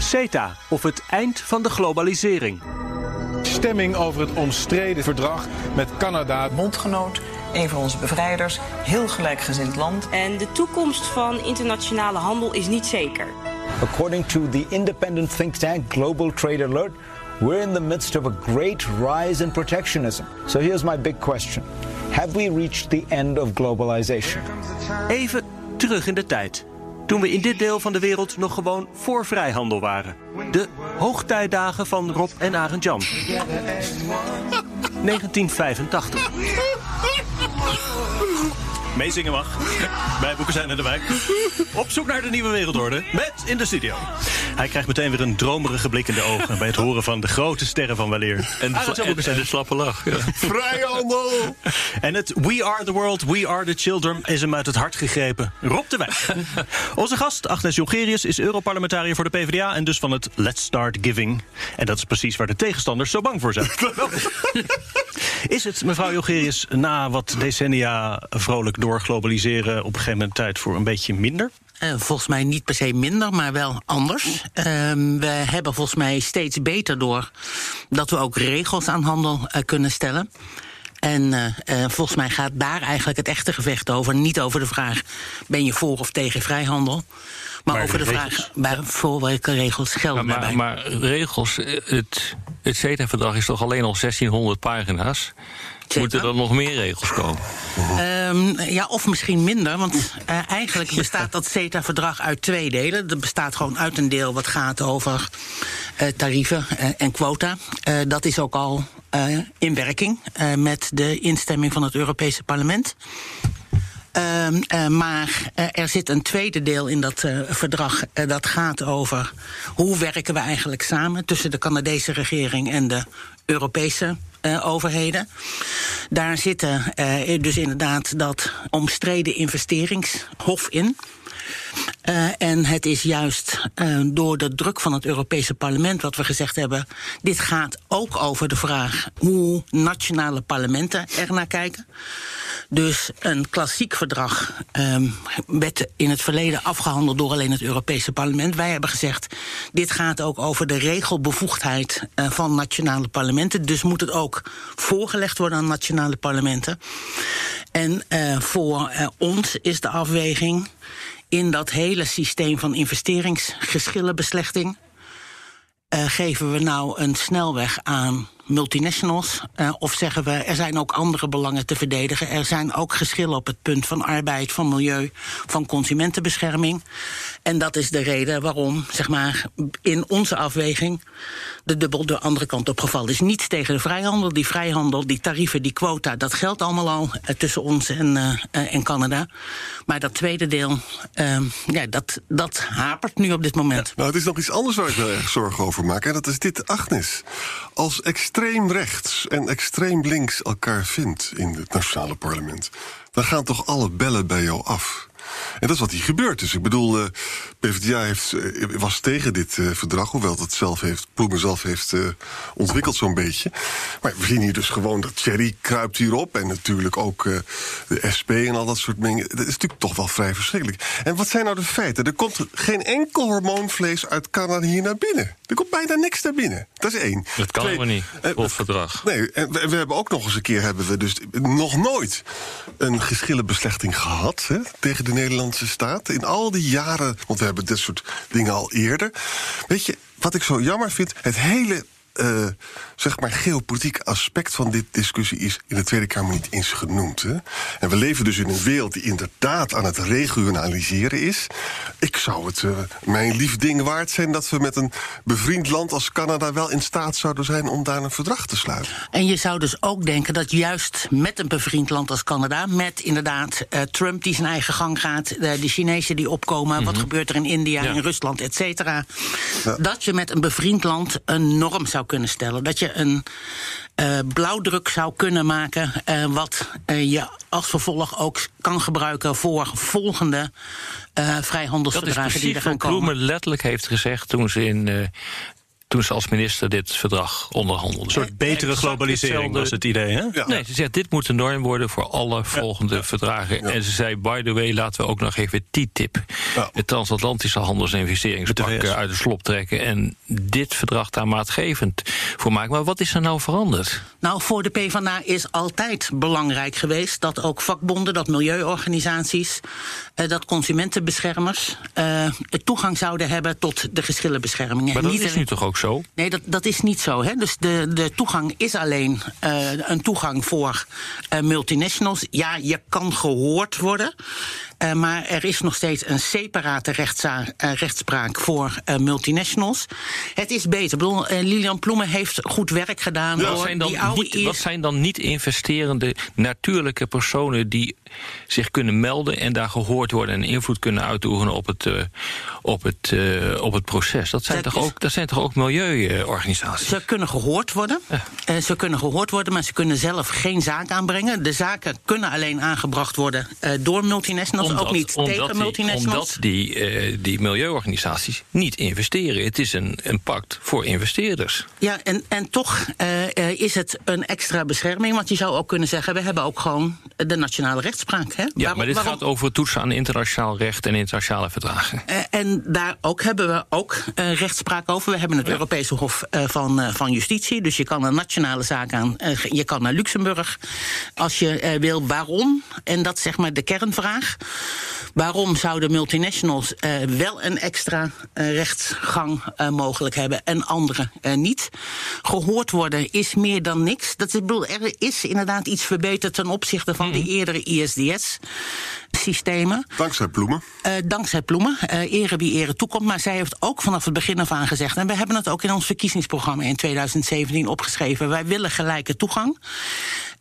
CETA of het eind van de globalisering. Stemming over het omstreden verdrag met Canada. Bondgenoot, een van onze bevrijders, heel gelijkgezind land. En de toekomst van internationale handel is niet zeker. According to the independent think tank Global Trade Alert, we're in the midst of a great rise in protectionism. So here's my big question. Have we reached the end of globalization? Even terug in de tijd. Toen we in dit deel van de wereld nog gewoon voor vrijhandel waren. De hoogtijdagen van Rob en Arend Jan. 1985. Meezingen mag. Bij Boeken zijn in de wijk. Op zoek naar de nieuwe wereldorde. Met in de studio. Hij krijgt meteen weer een dromerige blik in de ogen. bij het horen van de grote sterren van weleer. En de, en, Boekenstein. en de slappe lach. Ja. Vrijhandel! En het We Are the World, We Are the Children is hem uit het hart gegrepen. Rob de Wijk. Onze gast, Agnes Jongerius, is Europarlementariër voor de PvdA... en dus van het Let's Start Giving. En dat is precies waar de tegenstanders zo bang voor zijn. is het, mevrouw Jongerius, na wat decennia vrolijk doorglobaliseren... op een gegeven moment tijd voor een beetje minder? Eh, volgens mij niet per se minder, maar wel anders. Ehm, we hebben volgens mij steeds beter door dat we ook regels aan handel eh, kunnen stellen. En eh, eh, volgens mij gaat daar eigenlijk het echte gevecht over. Niet over de vraag: ben je voor of tegen vrijhandel? Maar, Maar over de de vraag: regels. waar, voor welke regels gelden Maar, daarbij? maar, maar regels, het, het CETA-verdrag is toch alleen al 1600 pagina's? Moeten er nog meer regels komen? Ehm, ja, of misschien minder, want eh, eigenlijk bestaat dat CETA-verdrag uit twee delen. Dat bestaat gewoon uit een deel wat gaat over eh, tarieven eh, en quota. Dat is ook al in werking met de instemming van het Europese parlement. Ehm, eh, maar eh, er zit een tweede deel in dat eh, verdrag. dat gaat over hoe werken we eigenlijk samen tussen de Canadese regering en de Europese overheden. Daar zitten dus inderdaad dat omstreden investeringshof in. Eh, en het is juist eh, door de druk van het Europese parlement wat we gezegd hebben. Dit gaat ook over de vraag hoe nationale parlementen er naar kijken. Dus een klassiek verdrag ehm, werd in het verleden afgehandeld door alleen het Europese parlement. Wij hebben gezegd, dit gaat ook over de regelbevoegdheid eh, van nationale parlementen. Dus moet het ook voorgelegd worden aan nationale parlementen. En voor ons is de afweging in dat hele systeem van investeringsgeschillenbeslechting. eh, geven we nou een snelweg aan multinationals? eh, of zeggen we er zijn ook andere belangen te verdedigen? Er zijn ook geschillen op het punt van arbeid, van milieu, van consumentenbescherming. En dat is de reden waarom, zeg maar, in onze afweging de dubbel de andere kant op gevallen is. Niets tegen de vrijhandel. Die vrijhandel, die tarieven, die quota, dat geldt allemaal al eh, tussen ons en, eh, en Canada. Maar dat tweede deel, eh, ja, dat, dat hapert nu op dit moment. Nou, het is nog iets anders waar ik me erg zorgen over maak. En dat is dit, Agnes. Als extreem rechts en extreem links elkaar vindt in het nationale parlement... dan gaan toch alle bellen bij jou af. En dat is wat hier gebeurt. Dus ik bedoel, eh PvdA heeft, eh, was tegen dit eh, verdrag... hoewel dat zelf heeft, zelf heeft ontwikkeld zo'n beetje. Maar we zien hier dus gewoon dat Thierry kruipt hierop... en natuurlijk ook de SP en al dat soort dingen. Dat is natuurlijk toch wel vrij verschrikkelijk. En wat zijn nou de feiten? Er komt geen enkel hormoonvlees uit Canada hier naar binnen. Er komt bijna niks naar binnen. Dat is één. Dat kan helemaal niet, op verdrag. Nee, en we, we hebben ook nog eens een keer hebben we dus nog nooit een geschillenbeslechting gehad hè, tegen de Nederlandse staat. In al die jaren, want we hebben dit soort dingen al eerder. Weet je, wat ik zo jammer vind, het hele eh, zeg maar geopolitiek aspect van dit discussie is in de Tweede Kamer niet eens genoemd. Hè? En we leven dus in een wereld die inderdaad aan het regionaliseren is. Ik zou het uh, mijn lief ding waard zijn dat we met een bevriend land als Canada wel in staat zouden zijn om daar een verdrag te sluiten. En je zou dus ook denken dat juist met een bevriend land als Canada, met inderdaad uh, Trump die zijn eigen gang gaat, de, de Chinezen die opkomen, mm -hmm. wat gebeurt er in India, ja. in Rusland, et cetera, ja. dat je met een bevriend land een norm zou kunnen stellen. Dat je een uh, blauwdruk zou kunnen maken, uh, wat uh, je als vervolg ook kan gebruiken voor volgende vrijhandelsverdragen die er gaan komen. Is Bloemen letterlijk heeft gezegd toen ze in toen ze als minister dit verdrag onderhandelde. Een soort betere globalisering was het idee, hè? Ja. Nee, ze zegt dit moet de norm worden voor alle volgende ja. verdragen. En ze zei, by the way, laten we ook nog even TTIP... het transatlantische handels- en investeringspak uit de slop trekken... en dit verdrag daar maatgevend voor maken. Maar wat is er nou veranderd? Nou, voor de PvdA is altijd belangrijk geweest... dat ook vakbonden, dat milieuorganisaties... Uh, dat consumentenbeschermers uh, toegang zouden hebben tot de geschillenbescherming. Maar dat is nu toch ook Nee, dat, dat is niet zo. Hè? Dus de, de toegang is alleen uh, een toegang voor uh, multinationals. Ja, je kan gehoord worden. Uh, maar er is nog steeds een separate rechtspraak voor multinationals. Het is beter. Ik bedoel, Lilian Ploemen heeft goed werk gedaan. Ja, zijn dan die niet, wat zijn dan niet investerende natuurlijke personen die zich kunnen melden en daar gehoord worden en invloed kunnen uitoefenen op het, op het, op het proces? Dat zijn, dat toch, ook, dat zijn toch ook milieuorganisaties. Ze kunnen gehoord worden. Ja. Ze kunnen gehoord worden, maar ze kunnen zelf geen zaak aanbrengen. De zaken kunnen alleen aangebracht worden door multinationals, omdat, ook niet tegen die, multinationals. Omdat die, uh, die milieuorganisaties niet investeren. Het is een, een pact voor investeerders. Ja, en, en toch is het een extra bescherming. Want je zou ook kunnen zeggen, we hebben ook gewoon de nationale rechtspraak. Hè? Ja, waarom, maar dit waarom? gaat over toetsen aan internationaal recht en internationale verdragen. en daar ook hebben we ook rechtspraak over. We hebben het Europese Hof van, van Justitie. Dus je kan een nationale zaak aan. Je kan naar Luxemburg als je wil. Waarom? En dat is zeg maar de kernvraag. Waarom zouden multinationals wel een extra rechtsgang mogelijk hebben en anderen niet? Gehoord worden is meer dan niks. Dat is, bedoel, er is inderdaad iets verbeterd ten opzichte van mm. de eerdere ISDS. Systemen. Dankzij Ploemen. Uh, dankzij Ploemen. Uh, ere wie ere toekomt. Maar zij heeft ook vanaf het begin af aan gezegd. En we hebben het ook in ons verkiezingsprogramma in 2017 opgeschreven. Wij willen gelijke toegang.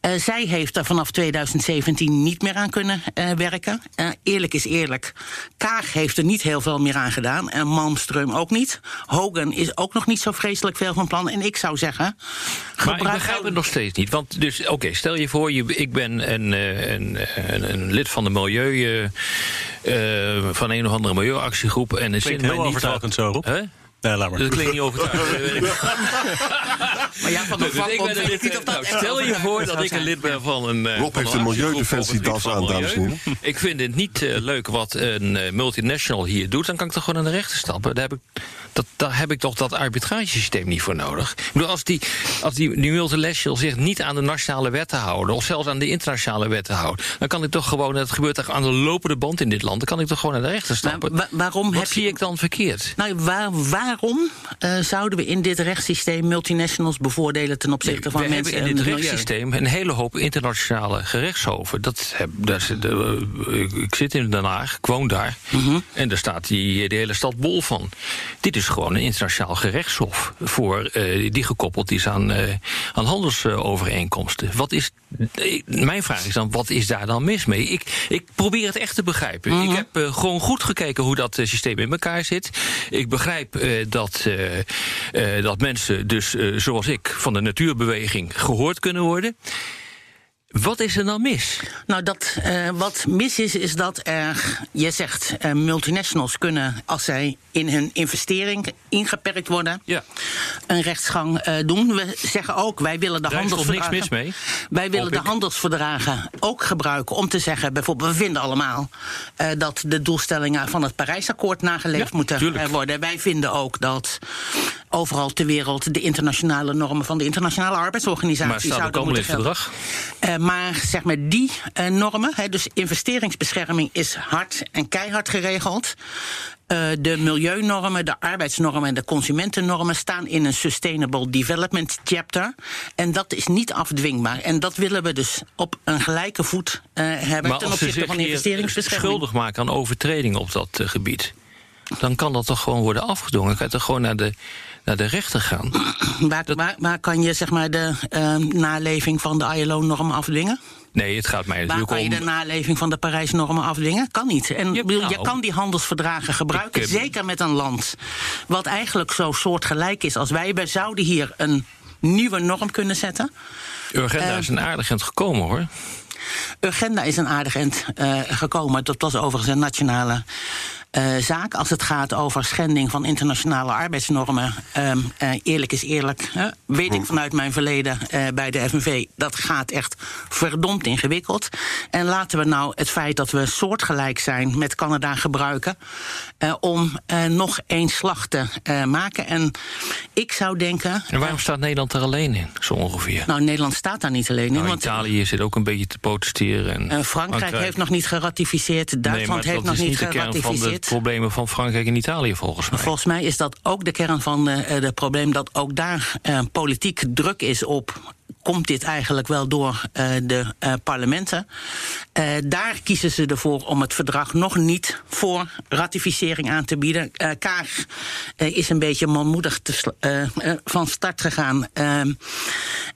Uh, zij heeft er vanaf 2017 niet meer aan kunnen uh, werken. Uh, eerlijk is eerlijk. Kaag heeft er niet heel veel meer aan gedaan. En Malmström ook niet. Hogan is ook nog niet zo vreselijk veel van plan. En ik zou zeggen. Maar ik begrijp het nog steeds niet. Want dus, oké, okay, stel je voor, je, ik ben een, een, een, een, lid van de milieu. van een of andere milieuactiegroep. En het zit heel overtuigend zo, Rob. Huh? Nee, laat maar. Dat klinkt niet overtuigend. maar ja, van de dus ik ben een lid, of dat Stel je voor dat ik een lid ben van een. Rob heeft een milieudefensiedas aan, dames en heren. Ik vind het niet uh, leuk wat een uh, multinational hier doet. Dan kan ik toch gewoon aan de rechter stappen. Daar heb ik, dat, daar heb ik toch dat arbitragesysteem niet voor nodig. Ik bedoel, als die, als die, die multinational zich niet aan de nationale wetten houden. of zelfs aan de internationale wetten houden. dan kan ik toch gewoon. dat gebeurt toch aan de lopende band in dit land. dan kan ik toch gewoon aan de rechter stappen. Maar, waarom wat heb zie je, ik dan verkeerd? Nou, waar, waarom uh, zouden we in dit rechtssysteem multinationals bevoordelen ten opzichte nee, van we mensen hebben in dit rechtssysteem een hele hoop internationale gerechtshoven. Dat heb, is, de, uh, ik zit in Den Haag, ik woon daar. Mhm. Mm -hmm. En daar staat die, de hele stad bol van. Dit is gewoon een internationaal gerechtshof. Voor, uh, die gekoppeld is aan, aan handelsovereenkomsten. Wat is, mijn vraag is dan, wat is daar dan mis mee? Ik, ik probeer het echt te begrijpen. Mhm. Mm -hmm. Ik heb gewoon goed gekeken hoe dat systeem in elkaar zit. Ik begrijp dat, dat mensen, dus zoals ik, van de natuurbeweging gehoord kunnen worden. Wat is er dan mis? Nou, dat, uh, wat mis is, is dat er, je zegt, uh, multinationals kunnen, als zij in hun investering ingeperkt worden, ja. een rechtsgang uh, doen. We zeggen ook, wij willen de Daar handelsverdragen. niks mis mee. Wij willen de handelsverdragen ook gebruiken om te zeggen, bijvoorbeeld, we vinden allemaal dat de doelstellingen van het Parijsakkoord nageleefd ja, moeten worden. Wij vinden ook dat overal ter wereld de internationale normen van de Internationale Arbeidsorganisatie Maar staat ook zouden allemaal in moeten het verdrag? Eh, maar zeg maar die eh, normen, hè, dus investeringsbescherming is hard en keihard geregeld. Eh, de milieunormen, de arbeidsnormen en de consumentennormen staan in een Sustainable Development Chapter. En dat is niet afdwingbaar. En dat willen we dus op een gelijke voet hebben Maar ten opzichte zich van investeringsbescherming. schuldig maken aan overtredingen op dat gebied... dan kan dat toch gewoon worden afgedwongen. Dan kan je toch gewoon naar de, naar de rechter gaan. Waar, waar, waar kan je zeg maar, de eh, naleving van de ILO-normen afdwingen? Nee, het gaat mij natuurlijk kan je om... de naleving van de Parijsnormen afdwingen? Kan niet. En bedoel, je nou. kan die handelsverdragen gebruiken, Ik, eh, zeker met een land wat eigenlijk zo soortgelijk is als wij. Wij zouden hier een nieuwe norm kunnen zetten. Urgenda Eh, is een aardig eind gekomen, hoor. Urgenda is een aardig eind eh, gekomen. Dat was overigens een nationale eh, zaak. Als het gaat over schending van internationale arbeidsnormen. ehm, eh, eerlijk is eerlijk. hè, weet ik vanuit mijn verleden eh, bij de FNV. Dat gaat echt verdomd ingewikkeld. En laten we nou het feit dat we soortgelijk zijn met Canada gebruiken. eh, om eh, nog één slag te eh, maken. En ik zou denken. En waarom staat Nederland er alleen in, zo ongeveer? Nou, Nederland staat daar niet alleen in. Nou, want Italië zit ook een beetje te protesteren. En Frankrijk heeft nog niet geratificeerd. Nee, Duitsland maar heeft dat nog is niet niet problemen van Frankrijk en Italië, volgens mij. Volgens mij is dat ook de kern van het probleem dat ook daar eh, politiek druk is op. Komt dit eigenlijk wel door eh, de eh, parlementen? Eh, daar kiezen ze ervoor om het verdrag nog niet voor ratificering aan te bieden. Eh Kaag eh, is een beetje manmoedig te van start gegaan. eh,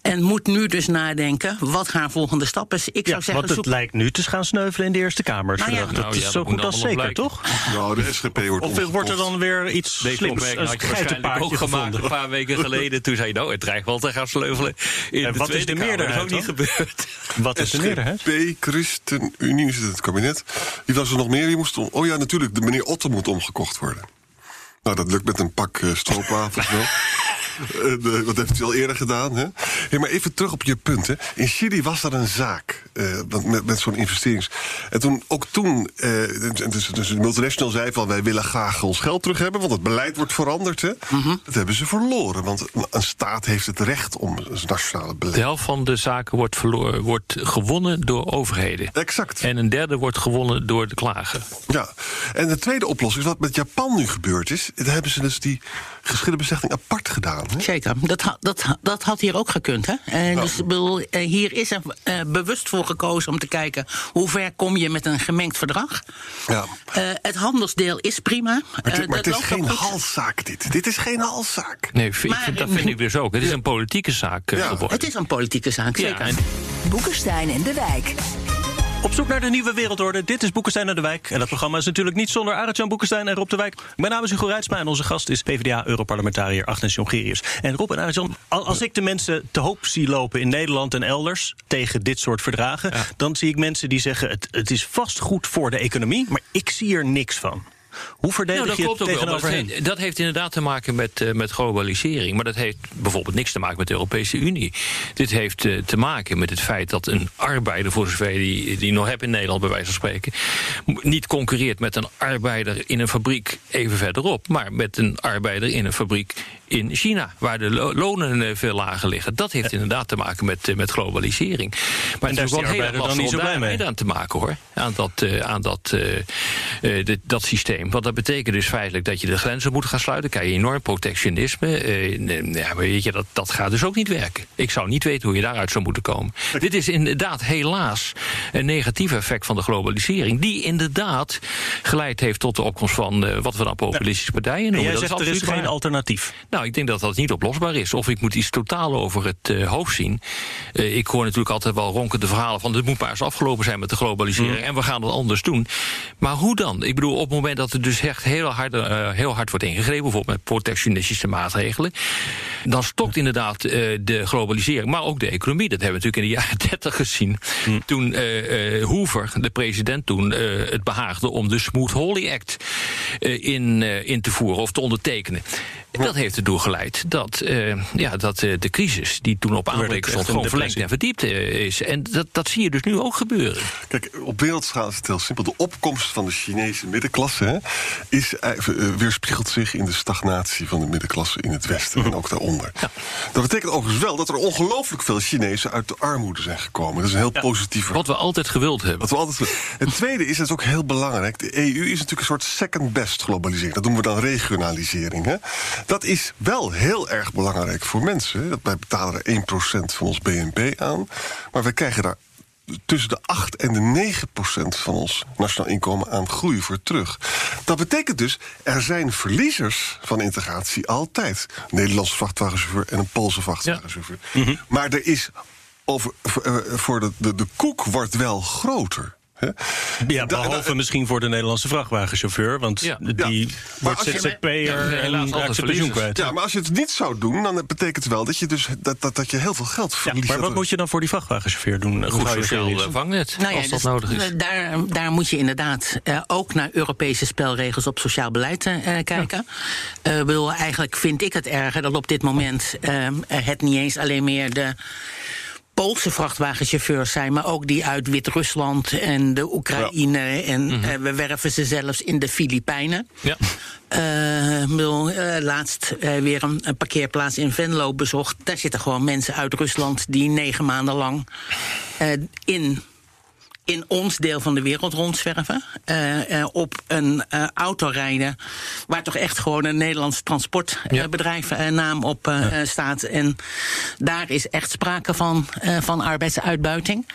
en moet nu dus nadenken wat haar volgende stap is. Ik Ja, zou zeggen, want het zoek- lijkt nu te gaan sneuvelen in de Eerste Kamer. Nou ja. Nou dat ja, is zo goed als zeker, blijken. toch? Nou, de SGP wordt Of wordt er dan weer iets Deze slims, opmerking een had je waarschijnlijk ook geitenpaardje gemaakt gevonden? een paar weken geleden. Toen zei je, nou, het dreigt wel te gaan sleuvelen En wat is de Kamer. Dat is ook meerderheid niet gebeurd. Wat is de meerderheid? SGP, ChristenUnie zit in het kabinet. Wie was er nog meer? Die moest om, oh ja, natuurlijk, de meneer Otter moet omgekocht worden. Nou, dat lukt met een pak uh, stroopwafels wel. En, uh, wat heeft u al eerder gedaan? Hè? Hey, maar even terug op je punt. Hè. In Chili was er een zaak uh, met, met zo'n investerings. En toen, ook toen, dus, dus de multinational zei van wij willen graag ons geld terug hebben, want het beleid wordt veranderd. Hè. Mm -hmm. Dat hebben ze verloren, want een staat heeft het recht om zijn nationale beleid. De helft van de zaken wordt, verloren, wordt gewonnen door overheden. Exact. En een derde wordt gewonnen door de klager. Ja, en de tweede oplossing, wat met Japan nu gebeurd is, daar hebben ze dus die geschillenbeslechting apart gedaan. Hè? Zeker, dat, dat, dat had hier ook gekund. Hè? En dus, bedoel, hier is er uh, bewust voor gekozen om te kijken hoe ver kom je met een gemengd verdrag. Ja. Uh, het handelsdeel is prima. Maar, het, maar het is geen halszaak, dit. Dit is geen halszaak. Nee, ik vind, dat vind ik dus ook. Het is een politieke zaak ja. geworden. Het is een politieke zaak, zeker. Ja, en... Boekenstein en de Wijk. Op zoek naar de nieuwe wereldorde. Dit is Boekenstein en de Wijk. En dat programma is natuurlijk niet zonder Arend-Jan Boekenstein en Rob de Wijk. Mijn naam is Hugo Reitsma en onze gast is PvdA-europarlementariër Agnes Jongerius. En Rob en Arend-Jan, als ik de mensen te hoop zie lopen in Nederland en elders tegen dit soort verdragen, ja. dan zie ik mensen die zeggen het, het is vast goed voor de economie, maar ik zie er niks van. Hoe verdedig nou, dat je klopt het ook wel, dat, dat, heeft inderdaad te maken met, uh, met globalisering. Maar dat heeft bijvoorbeeld niks te maken met de Europese Unie. Dit heeft uh, te maken met het feit dat een arbeider, voor zover die, die nog hebt in Nederland, bij wijze van spreken, niet concurreert met een arbeider in een fabriek even verderop, maar met een arbeider in een fabriek in China, waar de lo lonen uh, veel lager liggen. Dat heeft inderdaad te maken met, met globalisering. Maar en het is wel heel erg lastig om daar aan te maken hoor. Aan dat, aan dat, dit, dat systeem. Want dat betekent dus feitelijk dat je de grenzen moet gaan sluiten. Krijg je enorm protectionisme. Uh, ja, weet je, dat, dat gaat dus ook niet werken. Ik zou niet weten hoe je daaruit zou moeten komen. Dit is inderdaad helaas een negatief effect van de globalisering. Die inderdaad geleid heeft tot de opkomst van uh, wat we dan populistische partijen noemen. En jij dat zegt is er is geen waar. alternatief. Nou, ik denk dat dat niet oplosbaar is. Of ik moet iets totaal over het uh, hoofd zien. Uh, ik hoor natuurlijk altijd wel ronkende verhalen van... het moet maar eens afgelopen zijn met de globalisering... Mm. en we gaan het anders doen. Maar hoe dan? Ik bedoel, op het moment dat dus echt heel hard, uh, heel hard wordt ingegrepen... bijvoorbeeld met protectionistische maatregelen... dan stokt inderdaad uh, de globalisering, maar ook de economie. Dat hebben we natuurlijk in de jaren 30 gezien. Mm. Toen uh, Hoover, de president toen, het behaagde... om de Smoot-Hawley Act in, in te voeren of te ondertekenen. Dat heeft erdoor geleid dat, uh, ja, dat uh, de crisis die toen op aanbreken stond... gewoon verlengd en verdiept uh, is. En dat, dat zie je dus nu ook gebeuren. Kijk, op wereldschaal is het heel simpel. De opkomst van de Chinese middenklasse hè, is, eh, eh, weerspiegelt zich in de stagnatie van de middenklasse in het Westen en ook daaronder. Dat betekent overigens wel dat er ongelooflijk veel Chinezen uit de armoede zijn gekomen. Dat is een heel positief Wat we altijd gewild hebben. Wat we altijd... Het tweede is, dat is ook heel belangrijk. De EU is natuurlijk een soort second best globalisering. Dat noemen we dan regionalisering. Hè? Dat is wel heel erg belangrijk voor mensen. Wij betalen er 1% van ons BNP aan. Maar we krijgen daar tussen de 8 en de 9 procent van ons nationaal inkomen aan groei voor terug. Dat betekent dus, er zijn verliezers van integratie altijd. Een Nederlandse vrachtwagenchauffeur en een Poolse vrachtwagenchauffeur. Maar er is over, eh, voor de, de, de koek wordt wel groter. Ja, behalve misschien voor de Nederlandse vrachtwagenchauffeur. Want Ja. die wordt als je- ZZP'er Ja, helaas en raakt zijn pensioen kwijt. Ja, maar als je het niet zou doen, dan betekent het wel dat je, dus, dat, dat, dat je heel veel geld Ja, verliest. maar wat moet je dan voor die vrachtwagenchauffeur doen? Een goed sociaal vangnet, Nou ja, als dat dus, nodig is. Daar, daar moet je inderdaad eh, ook naar Europese spelregels op sociaal beleid eh, eh, kijken. Eh, Ik bedoel, eigenlijk vind ik het erger dat op dit moment eh, het niet eens alleen meer de. Poolse vrachtwagenchauffeurs zijn, maar ook die uit Wit-Rusland en de Oekraïne. En eh, we werven ze zelfs in de Filipijnen. Ja. Bedoel, eh, laatst weer een, een parkeerplaats in Venlo bezocht. Daar zitten gewoon mensen uit Rusland die negen maanden lang in, in ons deel van de wereld rondzwerven. eh, eh, op een eh, auto rijden waar toch echt gewoon een Nederlands transportbedrijf eh, naam op staat. En daar is echt sprake van, van arbeidsuitbuiting.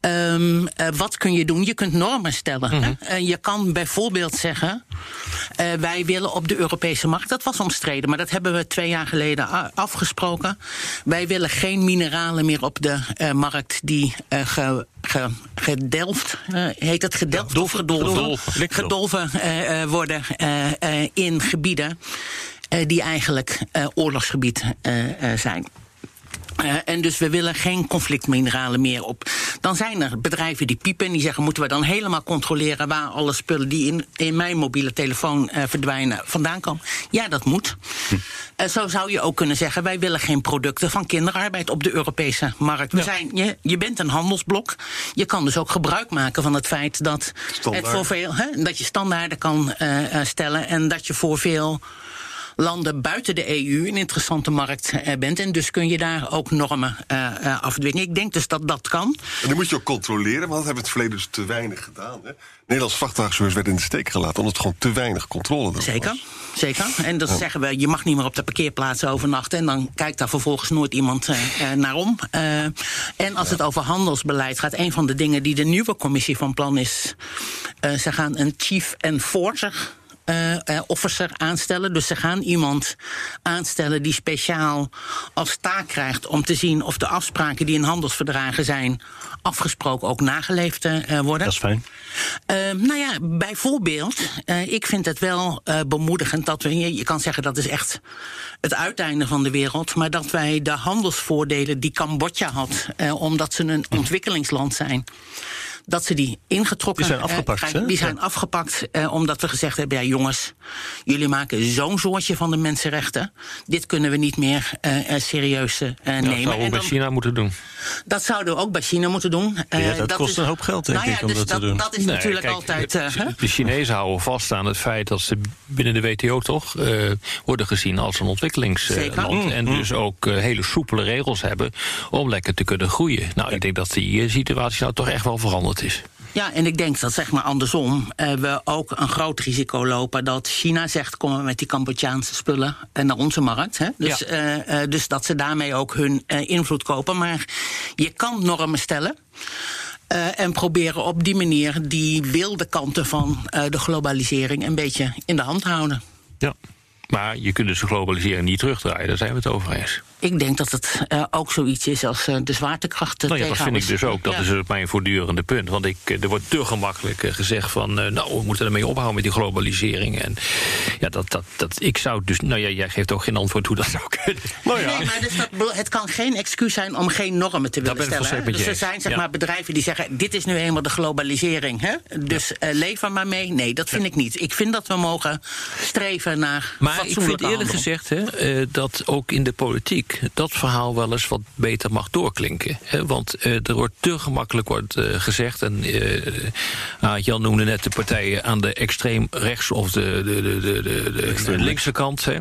Ehm, eh, wat kun je doen? Je kunt normen stellen. hè? Eh, je kan bijvoorbeeld zeggen: eh, wij willen op de Europese markt. Dat was omstreden, maar dat hebben we twee jaar geleden afgesproken. Wij willen geen mineralen meer op de eh, markt die eh, ge, ge- gedelft, eh, heet het gedelft of gedolven? gedolven. Gedolven eh, eh, worden eh, eh, in gebieden eh, die eigenlijk eh, oorlogsgebied eh, eh, zijn. Eh, en dus we willen geen conflictmineralen meer op. Dan zijn er bedrijven die piepen en die zeggen: moeten we dan helemaal controleren waar alle spullen die in, in mijn mobiele telefoon eh, verdwijnen vandaan komen? Ja, dat moet. Eh, zo zou je ook kunnen zeggen: wij willen geen producten van kinderarbeid op de Europese markt. We zijn, je, je bent een handelsblok. Je kan dus ook gebruik maken van het feit dat, Standaard. het voor veel, hè, dat je standaarden kan stellen en dat je voor veel landen buiten de EU een interessante markt eh, bent. En dus kun je daar ook normen eh, eh, afdwingen. Ik denk dus dat dat kan. En die moet je ook controleren, want dat hebben we het verleden dus te weinig gedaan. Hè? Nederlandse vrachtwagenchauffeurs werden in de steek gelaten... omdat er gewoon te weinig controle was. Zeker, zeker. En dan zeggen we, je mag niet meer op de parkeerplaatsen overnachten. En dan kijkt daar vervolgens nooit iemand naar om. En als het over handelsbeleid gaat, een van de dingen die de nieuwe commissie van plan is... eh, ze gaan een chief enforcer... eh, eh, officer aanstellen. Dus ze gaan iemand aanstellen die speciaal als taak krijgt om te zien of de afspraken die in handelsverdragen zijn afgesproken ook nageleefd eh, worden. Dat is fijn. Eh, nou ja, bijvoorbeeld, ik vind het wel bemoedigend dat we, je, je kan zeggen dat is echt het uiteinde van de wereld, maar dat wij de handelsvoordelen die Cambodja had, omdat ze een ontwikkelingsland zijn. Dat ze die ingetrokken Die zijn eh, afgepakt, hè? Die zijn afgepakt eh, omdat we gezegd hebben: ja, jongens, jullie maken zo'n soortje van de mensenrechten. Dit kunnen we niet meer eh, serieus eh, Dat nemen. zouden we En bij China moeten doen. dat zouden we ook bij China moeten doen. Ja, dat kost een hoop geld, denk nou ja, ik, om dus dat te dat, doen. dat is Nee, natuurlijk kijk, altijd. de-? De Chinezen houden vast aan het feit dat ze binnen de WTO toch worden gezien als een ontwikkelingsland. En dus ook eh, hele soepele regels hebben om lekker te kunnen groeien. Nou, ik denk dat die situatie nou toch echt wel is. Ja, en ik denk dat zeg maar andersom eh, we ook een groot risico lopen dat China zegt: kom maar met die Cambodjaanse spullen eh, naar onze markt. Hè? Dus, Ja. eh, eh, dus dat ze daarmee ook hun eh, invloed kopen. Maar je kan normen stellen. en proberen op die manier die wilde kanten van de globalisering een beetje in de hand te houden. Ja. Maar je kunt dus de globalisering niet terugdraaien, daar zijn we het over eens. Ik denk dat het eh, ook zoiets is als eh, de zwaartekracht. eh, Nou ja, dat vind ik dus ook. Dat Ja. is het mijn voortdurende punt. Want ik, er wordt te gemakkelijk gezegd van... eh, nou, we moeten ermee ophouden met die globalisering. En ja, dat, dat, dat, ik zou dus... Nou ja, jij geeft ook geen antwoord hoe dat zou kunnen. Nou ja, Nee, maar dus dat, het kan geen excuus zijn om geen normen te willen ben ik stellen. Dus er zijn zeg Ja. maar, bedrijven die zeggen: dit is nu eenmaal de globalisering. Hè? Dus eh, leef er maar mee. Nee, dat vind ik niet. Ik vind dat we mogen streven naar. Maar ik vind eerlijk gezegd hè, eh, dat ook in de politiek dat verhaal wel eens wat beter mag doorklinken. Hè? Want eh, er wordt te gemakkelijk wordt, eh, gezegd, en uh, Jan noemde net de partijen aan de extreem rechts of de, de, de, de, de, de linkse kant, hè?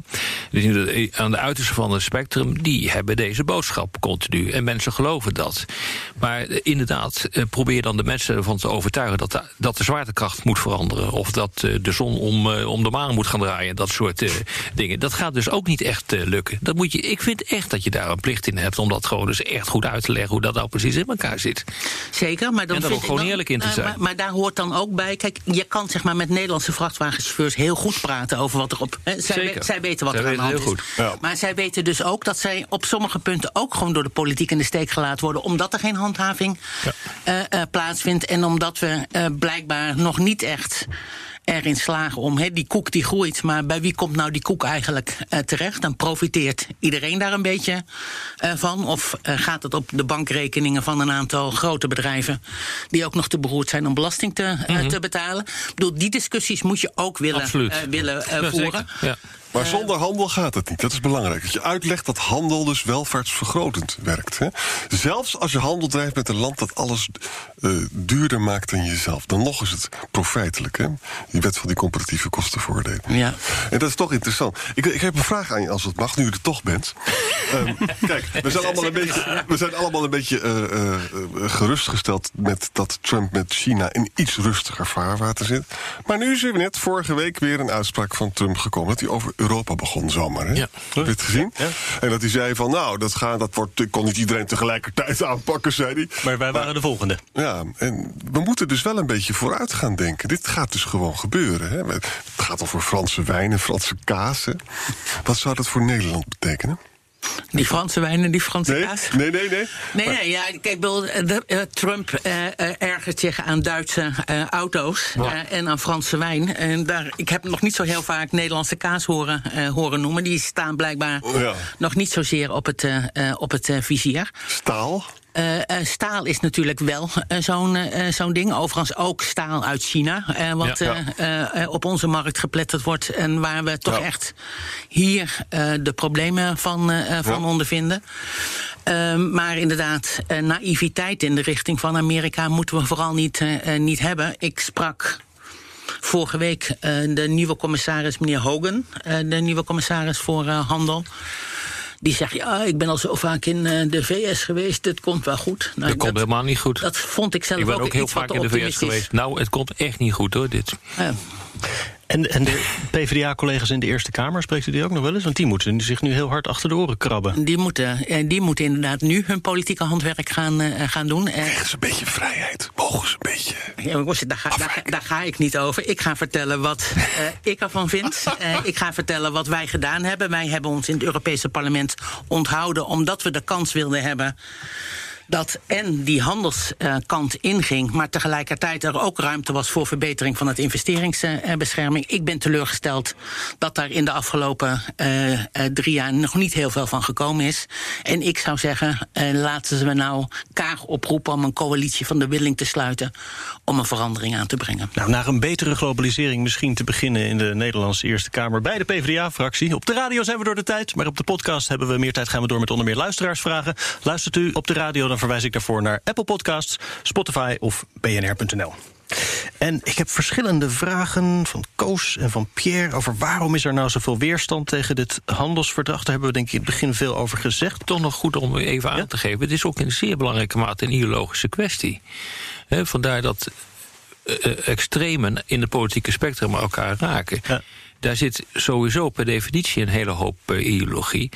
Dus aan de uiterste van het spectrum, die hebben deze boodschap continu. En mensen geloven dat. Maar inderdaad, probeer dan de mensen ervan te overtuigen dat de, dat de zwaartekracht moet veranderen. Of dat de zon om, om de maan moet gaan draaien. Dat soort dingen. Dat gaat dus ook niet echt lukken. Dat moet je, ik vind echt dat je daar een plicht in hebt om dat gewoon dus echt goed uit te leggen hoe dat nou precies in elkaar zit. Zeker, maar dan en daar ook gewoon eerlijk in te zijn. Maar, maar, daar hoort dan ook bij, kijk, je kan zeg maar met Nederlandse vrachtwagenchauffeurs heel goed praten over wat er op. Hè, zij, zij, weten wat er aan de hand is. Goed. Maar zij weten dus ook dat zij op sommige punten ook gewoon door de politiek in de steek gelaten worden, omdat er geen handhaving ja. uh, uh, plaatsvindt en omdat we uh, blijkbaar nog niet echt erin slagen om, he, die koek die groeit, maar bij wie komt nou die koek eigenlijk uh, terecht? Dan profiteert iedereen daar een beetje uh, van? Of uh, gaat het op de bankrekeningen van een aantal grote bedrijven die ook nog te beroerd zijn om belasting te, mm -hmm. te betalen? Ik bedoel, die discussies moet je ook willen, willen voeren. Ja. Maar zonder handel gaat het niet. Dat is belangrijk. Dat je uitlegt dat handel dus welvaartsvergrotend werkt. Hè? Zelfs als je handel drijft met een land dat alles uh, duurder maakt dan jezelf. Dan nog is het profijtelijk. Hè? Die wet van die comparatieve kostenvoordelen. Ja. En dat is toch interessant. Ik, ik heb een vraag aan je, als het mag, nu je er toch bent. um, kijk, we zijn allemaal een beetje, we zijn allemaal een beetje uh, uh, gerustgesteld... met dat Trump met China in iets rustiger vaarwater zit. Maar nu is er net vorige week weer een uitspraak van Trump gekomen... dat hij over Europa begon zomaar. Hè? Ja. Heb je het gezien? Ja. En dat hij zei van, nou, dat, gaat, dat wordt, ik kon niet iedereen tegelijkertijd aanpakken, zei hij. Maar wij waren maar, de volgende. Ja, en we moeten dus wel een beetje vooruit gaan denken. Dit gaat dus gewoon gebeuren. Hè? Het gaat over Franse wijnen, Franse kaas. Hè? Wat zou dat voor Nederland betekenen? Die Franse wijn en die Franse nee, kaas? Nee, nee, nee. Nee, nee ja, kijk, bedoel, uh, Trump uh, ergert zich aan Duitse auto's en aan Franse wijn. En daar, ik heb nog niet zo heel vaak Nederlandse kaas horen, horen noemen. Die staan blijkbaar ja. nog niet zozeer op het, op het vizier. Staal? Uh, uh, staal is natuurlijk wel uh, zo'n zo'n ding. Overigens ook staal uit China. wat ja, ja. op onze markt gepletterd wordt. En waar we toch ja. echt hier de problemen van, van ondervinden. Ehm, maar inderdaad, naïviteit in de richting van Amerika moeten we vooral niet, niet hebben. Ik sprak vorige week de nieuwe commissaris, meneer Hogan, de nieuwe commissaris voor handel. Die zegt, ja, ik ben al zo vaak in uh, de VS geweest, het komt wel goed. Nou, dat, komt helemaal niet goed. Dat vond ik zelf ik ben ook, ook heel vaak in de VS geweest. Nou, het komt echt niet goed hoor, dit. Ja. En, en de PvdA-collega's in de Eerste Kamer, spreekt u die ook nog wel eens? Want die moeten zich nu heel hard achter de oren krabben. Die moeten, die moeten inderdaad nu hun politieke handwerk gaan, uh, gaan doen. Krijgen ze een beetje vrijheid? Mogen ze een beetje ja, daar, ga, daar, daar, ga ik niet over. Ik ga vertellen wat uh, ik ervan vind. Uh, ik ga vertellen wat wij gedaan hebben. Wij hebben ons in het Europese parlement onthouden... omdat we de kans wilden hebben dat en die handelskant inging, maar tegelijkertijd er ook ruimte was voor verbetering van het investeringsbescherming. Ik ben teleurgesteld dat daar in de afgelopen uh, uh, drie jaar nog niet heel veel van gekomen is. En ik zou zeggen, uh, laten we nou Kaag oproepen om een coalitie van de willing te sluiten om een verandering aan te brengen. Nou, naar een betere globalisering misschien te beginnen in de Nederlandse Eerste Kamer bij de PvdA-fractie. Op de radio zijn we door de tijd, maar op de podcast hebben we meer tijd. Gaan we door met onder meer luisteraarsvragen. Luistert u op de radio, dan verwijs ik daarvoor naar Apple Podcasts, Spotify of bnr.nl. En ik heb verschillende vragen van Koos en van Pierre over waarom is er nou zoveel weerstand tegen dit handelsverdrag. Daar hebben we denk ik in het begin veel over gezegd. Toch nog goed om even aan ja? te geven. Het is ook in zeer belangrijke mate een ideologische kwestie. He, vandaar dat uh, extremen in het politieke spectrum elkaar raken. Ja daar zit sowieso per definitie een hele hoop uh, ideologie.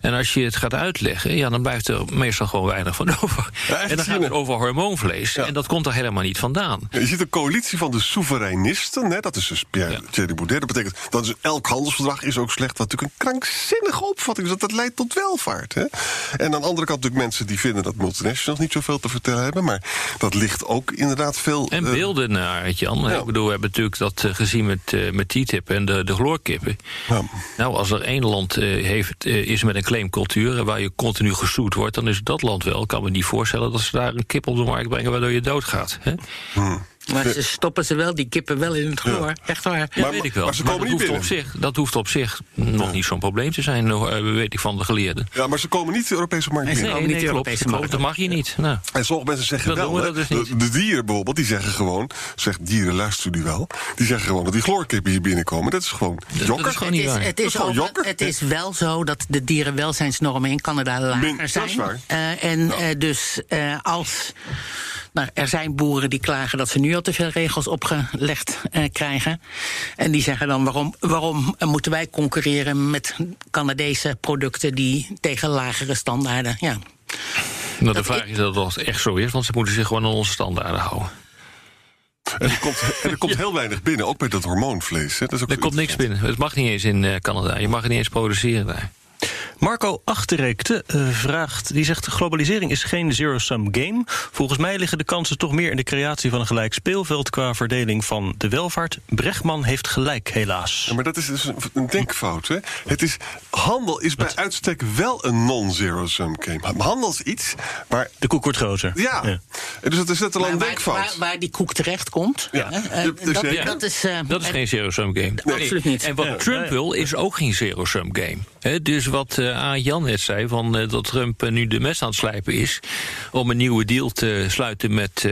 En als je het gaat uitleggen, ja, dan blijft er meestal gewoon weinig van over. Ja, en dan gaat het over hormoonvlees. Ja. En dat komt er helemaal niet vandaan. Ja, je ziet een coalitie van de soevereinisten. Hè, dat is dus Pierre ja. Thierry Baudet. Dat betekent dat elk handelsverdrag is ook slecht. Wat natuurlijk een krankzinnige opvatting is. Dat dat leidt tot welvaart. Hè. En aan de andere kant natuurlijk mensen die vinden dat multinationals niet zoveel te vertellen hebben. Maar dat ligt ook inderdaad veel. En beelden naar Jan. Ik bedoel, we hebben natuurlijk dat uh, gezien met, met TTIP en de de. Ja. Nou, als er één land uh, heeft, uh, is met een claimcultuur... waar je continu gesoet wordt, dan is dat land wel. Ik kan me niet voorstellen dat ze daar een kip op de markt brengen... waardoor je doodgaat. Hè? Hmm. Maar ze stoppen ze wel, die kippen wel in het goor. Echt waar. Ja, weet ik wel. maar ze komen dat, niet hoeft op zich, dat hoeft op zich nog niet zo'n probleem te zijn, eh, weet ik van de geleerden. Ja, maar ze komen niet de Europese markt Nee, ze binnen. komen niet de klopt. Europese markt Dat mag je niet. Nou, En sommige mensen zeggen Dan wel, we dat dus de, niet. de dieren bijvoorbeeld, die zeggen gewoon, zegt dieren luisteren jullie wel, die zeggen gewoon dat die chloorkippen hier binnenkomen. Dat is gewoon jokker. is gewoon Het niet is, waar. het, Dat is gewoon jokker. het is wel zo dat de dierenwelzijnsnormen in Canada Min- lager dat is zijn. waar. Eh, en eh, dus eh, als. Nou, er zijn boeren die klagen dat ze nu al te veel regels opgelegd eh, krijgen. En die zeggen dan: waarom, waarom moeten wij concurreren met Canadese producten die tegen lagere standaarden. Ja. nou, de vraag is dat dat echt zo is, want ze moeten zich gewoon aan onze standaarden houden. En er komt, en er komt heel weinig binnen, ook bij dat hormoonvlees. Hè. Dat is ook Er komt niks binnen. Het mag niet eens in eh, Canada. Je mag het niet eens produceren daar. Marco Achterreekte eh, vraagt, die zegt... globalisering is geen zero-sum game. Volgens mij liggen de kansen toch meer in de creatie van een gelijk speelveld... qua verdeling van de welvaart. Brechtman heeft gelijk, helaas. Ja, maar dat is dus een, denkfout. Hè? Het is, handel is bij uitstek wel een non-zero-sum game. Handel is iets, maar... De koek wordt groter. Ja, Ja. dus dat is net al een waar, denkfout. waar, waar die koek terecht komt. Ja. hè, eh, dat, zeker. dat is. eh, Dat is en- geen zero-sum game. absoluut niet. En wat Ja. Trump wil, is ook geen zero-sum game. Hè, dus wat eh A. Jan net zei, van, eh, dat Trump eh, nu de mes aan het slijpen is... om een nieuwe deal te sluiten met,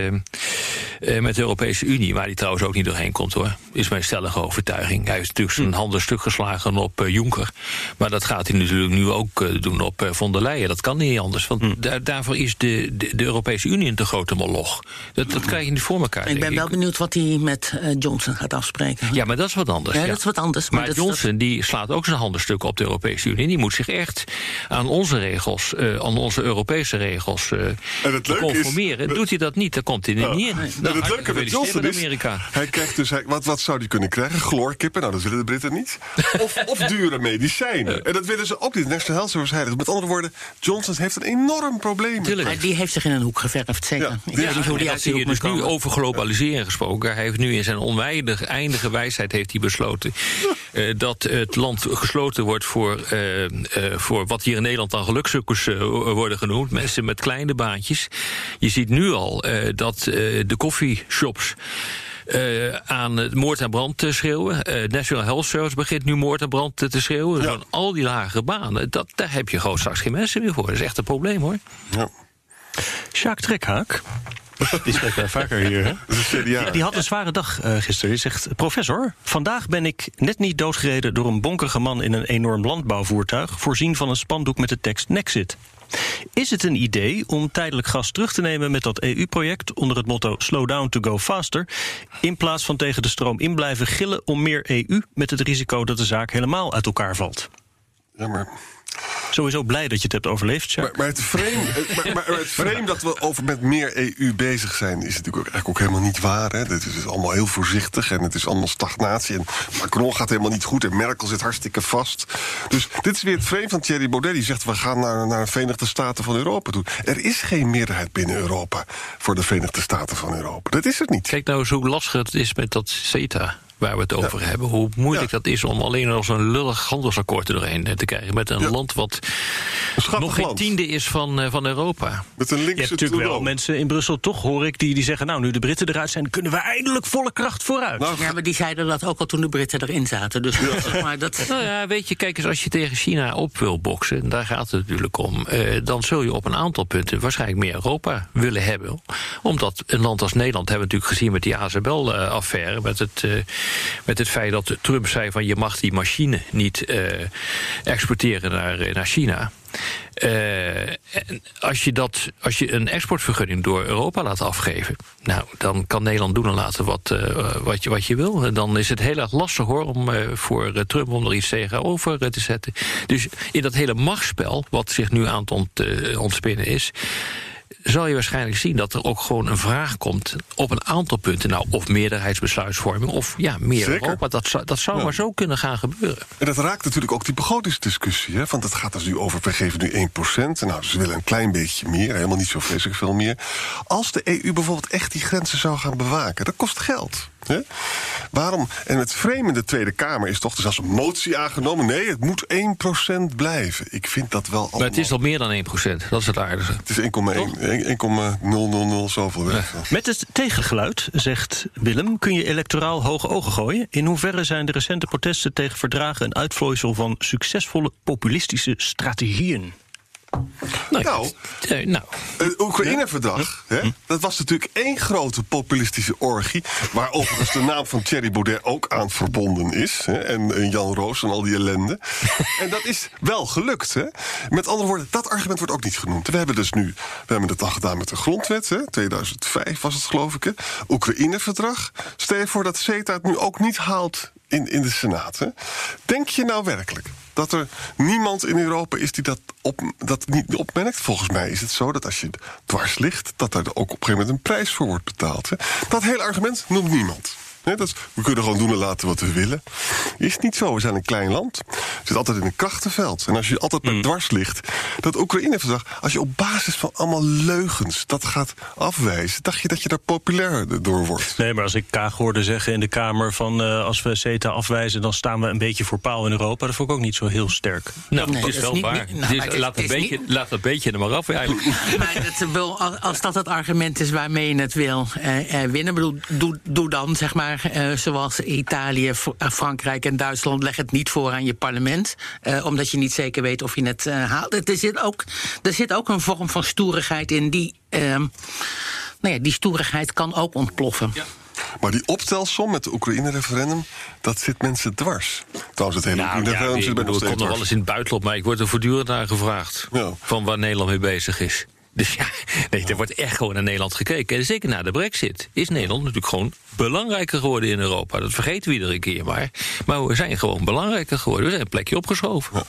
eh, met de Europese Unie... waar hij trouwens ook niet doorheen komt, hoor. Is mijn stellige overtuiging. Hij heeft natuurlijk zijn handen stuk geslagen op eh, Juncker. Maar dat gaat hij natuurlijk nu ook eh, doen op von der Leyen. Dat kan niet anders, want daar- daarvoor is de, de, de Europese Unie een te grote moloch. Dat, dat krijg je niet voor elkaar, ik ben wel benieuwd wat hij met Johnson gaat afspreken. Ja, maar dat is wat anders. Ja, dat is wat anders. Maar, Maar dat, Johnson die slaat ook zijn handen stuk op de Europese Unie. Die moet zich echt aan onze regels, eh, aan onze Europese regels eh, En het leuke is- conformeren. Doet hij dat niet, dan komt hij er niet in. En Nou, het leuke met Johnson is, Amerika. hij krijgt dus, hij- wat, wat zou hij kunnen krijgen? Chloorkippen, nou dat willen de Britten niet. Of, of dure medicijnen. En dat willen ze ook niet. National Health Service heilig. Met andere woorden, Johnson heeft een enorm probleem. Tuurlijk. die heeft zich in een hoek geverfd, zeker. Ja, ik die- weet niet hoe En die dat uit zie die je hoek dus nu over globaliseren gesproken. Hij heeft nu in zijn onwijdig eindige wijsheid heeft hij besloten eh, dat het land gesloten wordt voor, eh, eh, voor wat hier in Nederland dan gelukzoekers worden genoemd. Mensen met kleine baantjes. Je ziet nu al eh, dat eh, de koffieshops. eh, aan het moord en brand te schreeuwen. Eh, National Health Service begint nu moord en brand te, te schreeuwen. Zo'n al die lage banen, dat, daar heb je gewoon straks geen mensen meer voor. Dat is echt een probleem hoor. Ja, Sjaak Trekhaak, die spreekt wij vaker hier, hè? Die had een zware dag eh, gisteren. Die zegt: Professor, vandaag ben ik net niet doodgereden door een bonkige man in een enorm landbouwvoertuig. voorzien van een spandoek met de tekst Nexit. Is het een idee om tijdelijk gas terug te nemen met dat EU-project onder het motto Slow down to go faster, in plaats van tegen de stroom in blijven gillen om meer EU met het risico dat de zaak helemaal uit elkaar valt? Ja, maar, Sowieso blij dat je het hebt overleefd, Sjaak. maar, maar het frame, eh, maar, maar het frame dat we over met meer EU bezig zijn... is natuurlijk ook, eigenlijk ook helemaal niet waar. Hè? Dit is dus allemaal heel voorzichtig en het is allemaal stagnatie. En Macron gaat helemaal niet goed en Merkel zit hartstikke vast. Dus dit is weer het frame van Thierry Baudet. Die zegt, we gaan naar, naar de Verenigde Staten van Europa toe. Er is geen meerderheid binnen Europa voor de Verenigde Staten van Europa. Dat is het niet. Kijk nou eens hoe lastig het is met dat CETA. Waar we het over hebben. Hoe moeilijk Ja. dat is om alleen als een lullig handelsakkoord er doorheen eh, te krijgen. Met een Ja. land wat Een nog geen land. tiende is van, eh, van Europa. Met een Je linkse hebt natuurlijk wel mensen in Brussel, toch hoor ik, die, die zeggen: Nou, nu de Britten eruit zijn, kunnen we eindelijk volle kracht vooruit. Nou, Ja, maar die zeiden dat ook al toen de Britten erin zaten. Dus maar, dat, Nou ja, weet je, kijk eens, als je tegen China op wil boksen, daar gaat het natuurlijk om, eh, dan zul je op een aantal punten waarschijnlijk meer Europa willen hebben. Omdat een land als Nederland, hebben we natuurlijk gezien met die ASML-affaire, met, het, eh, met het feit dat Trump zei van je mag die machine niet eh, exporteren naar, eh, naar China. En als, je dat, als je een exportvergunning door Europa laat afgeven, nou, dan kan Nederland doen en laten wat, wat, je, wat je wil. En dan is het heel erg lastig hoor om voor Trump om er iets tegenover te zetten. Dus in dat hele machtsspel, wat zich nu aan het ont, ontspinnen is zal je waarschijnlijk zien dat er ook gewoon een vraag komt op een aantal punten. Nou, of meerderheidsbesluitvorming, of ja, meer Zeker. Europa. Dat zou, dat zou Ja. maar zo kunnen gaan gebeuren. En dat raakt natuurlijk ook die begrotingsdiscussie. Hè? Want het gaat dus nu over, we geven nu 1%. Nou, ze willen een klein beetje meer, helemaal niet zo vreselijk veel meer. Als de EU bijvoorbeeld echt die grenzen zou gaan bewaken, dat kost geld. Hè? Waarom? En het vreemde in de Tweede Kamer is toch dus als een motie aangenomen. Nee, het moet 1% blijven. Ik vind dat wel allemaal... Maar het is al meer dan 1% Dat is het aardige. Het is 1,000 zoveel weg. Met het tegengeluid, zegt Willem, kun je electoraal hoge ogen gooien. In hoeverre zijn de recente protesten tegen verdragen een uitvloeisel van succesvolle populistische strategieën? Nou, Nou, eh, nou, Het Oekraïne-verdrag, hè, dat was natuurlijk één grote populistische orgie. Waar overigens de naam van Thierry Baudet ook aan verbonden is. Hè, en, en Jan Roos en al die ellende. en dat is wel gelukt. Hè. Met andere woorden, dat argument wordt ook niet genoemd. We hebben dus nu, we hebben het al gedaan met de grondwet. Hè, 2005 was het geloof ik. Oekraïne-verdrag. Stel je voor dat CETA het nu ook niet haalt in, in de Senaat. Hè. Denk je nou werkelijk dat er niemand in Europa is die dat, op, dat niet opmerkt? Volgens mij is het zo dat als je dwars ligt, dat daar ook op een gegeven moment een prijs voor wordt betaald. Hè? Dat hele argument noemt niemand. Hè, dat we kunnen gewoon doen en laten wat we willen. Is niet zo. We zijn een klein land. Zitten altijd in een krachtenveld. En als je altijd Mm. maar dwars ligt, dat Oekraïne-verdrag, als je op basis van allemaal leugens dat gaat afwijzen, dacht je dat je daar populair door wordt. Nee, maar als ik Kaag hoorde zeggen in de Kamer van eh, als we CETA afwijzen, dan staan we een beetje voor paal in Europa. Dat vond ik ook niet zo heel sterk. nou Nee, het is dat is wel niet- waar. nou, het is- laat, een het beetje, niet- laat dat beetje er maar af eigenlijk. Maar dat wil, als dat het argument is waarmee je het wil eh, eh, winnen, bedoel, doe, doe dan zeg maar eh, zoals Italië, Fr- Frankrijk en Duitsland, leg het niet voor aan je parlement, eh, omdat je niet zeker weet of je het eh, haalt. Er zit, ook, er zit ook een vorm van stoerigheid in die. ehm, nou ja, die stoerigheid kan ook ontploffen. Maar die optelsom met het Oekraïne-referendum, dat zit mensen dwars. Trouwens, het hele Nou, ja, Oekraïne-referendum ik zit bij ons ik kom nog wel eens in het buitenland, maar ik word er voortdurend naar gevraagd. Ja. Van waar Nederland mee bezig is. Dus ja, nee, er wordt echt gewoon naar Nederland gekeken. En zeker na de brexit is Nederland natuurlijk gewoon belangrijker geworden in Europa. Dat vergeten we iedere keer maar. Maar we zijn gewoon belangrijker geworden. We zijn een plekje opgeschoven.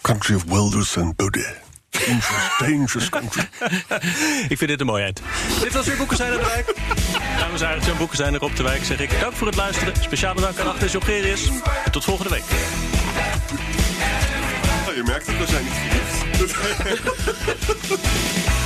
Country of Wilders and Baudet. Dangerous, dangerous country. Ik vind dit een mooi. Dit was weer Boeken zijn in de wijk. Dames en heren, zijn Boeken zijn er op de wijk. Zeg ik dank voor het luisteren. Speciale dank aan Agnes. En tot volgende week. Je merkt het, we zijn niet verliefd.